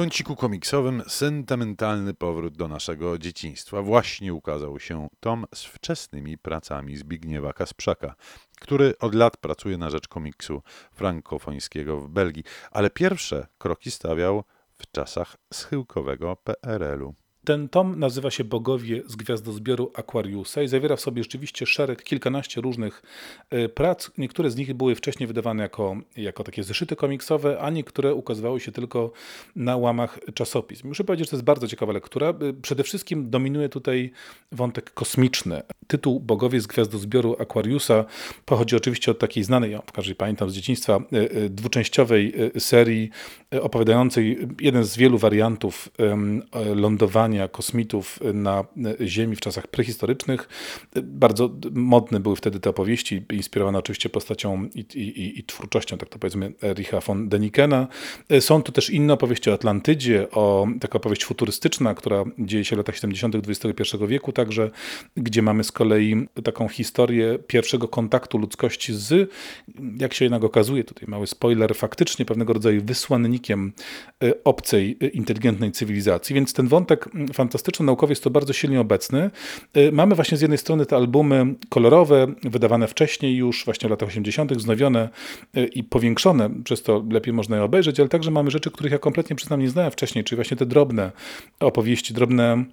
kąciku komiksowym sentymentalny powrót do naszego dzieciństwa. Właśnie ukazał się tom z wczesnymi pracami Zbigniewa Kasprzaka, który od lat pracuje na rzecz komiksu frankofońskiego w Belgii, ale pierwsze kroki stawiał w czasach schyłkowego PRL-u. Ten tom nazywa się Bogowie z Gwiazdozbioru Aquariusa i zawiera w sobie rzeczywiście szereg, kilkanaście różnych e, prac. Niektóre z nich były wcześniej wydawane jako, jako takie zeszyty komiksowe, a niektóre ukazywały się tylko na łamach czasopism. Muszę powiedzieć, że to jest bardzo ciekawa lektura. E, przede wszystkim dominuje tutaj wątek kosmiczny. Tytuł Bogowie z Gwiazdozbioru Aquariusa pochodzi oczywiście od takiej znanej, ja każdej pamiętam z dzieciństwa, e, dwuczęściowej serii opowiadającej jeden z wielu wariantów lądowania kosmitów na Ziemi w czasach prehistorycznych. Bardzo modne były wtedy te opowieści, inspirowane oczywiście postacią i, i, i twórczością, tak to powiedzmy, Ericha von Denikena. Są tu też inne opowieści o Atlantydzie, o taka opowieść futurystyczna, która dzieje się w latach 70. XXI wieku także, gdzie mamy z kolei taką historię pierwszego kontaktu ludzkości z, jak się jednak okazuje, tutaj mały spoiler, faktycznie pewnego rodzaju wysłannikiem e, obcej, e, inteligentnej cywilizacji, więc ten wątek fantastyczny naukowiec to bardzo silnie obecny. Y, mamy właśnie z jednej strony te albumy kolorowe, wydawane wcześniej już, właśnie w latach 80., wznowione y, i powiększone, przez to lepiej można je obejrzeć, ale także mamy rzeczy, których ja kompletnie przyznam nie znałem wcześniej, czyli właśnie te drobne opowieści, drobne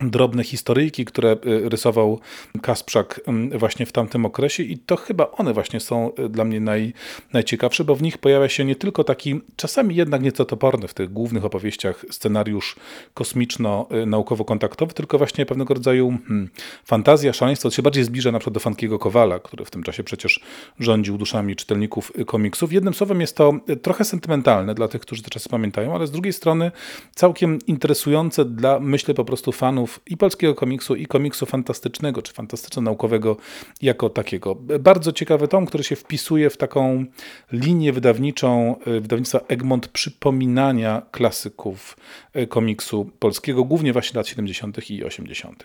drobne historyjki, które y, rysował Kasprzak właśnie w tamtym okresie i to chyba one właśnie są y, dla mnie naj, najciekawsze, bo w nich pojawia się nie tylko taki, czasami jednak nieco toporny w tych głównych opowieściach scenariusz kosmiczno-naukowo-kontaktowy, tylko właśnie pewnego rodzaju hmm, fantazja, szaleństwo, to się bardziej zbliża na przykład do Fankiego Kowala, który w tym czasie przecież rządził duszami czytelników y, komiksów. Jednym słowem jest to trochę sentymentalne dla tych, którzy te czasy pamiętają, ale z drugiej strony całkiem interesujące dla, myślę, po prostu fanów i polskiego komiksu, i komiksu fantastycznego, czy fantastyczno-naukowego jako takiego. Bardzo ciekawy tom, który się wpisuje w taką linię wydawniczą y, wydawnictwa Egmont przypominania klasyków y, komiksu polskiego, głównie właśnie lat 70. i 80.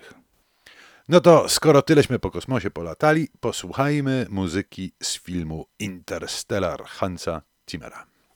No to skoro tyleśmy po kosmosie polatali, posłuchajmy muzyki z filmu Interstellar Hansa Zimmera.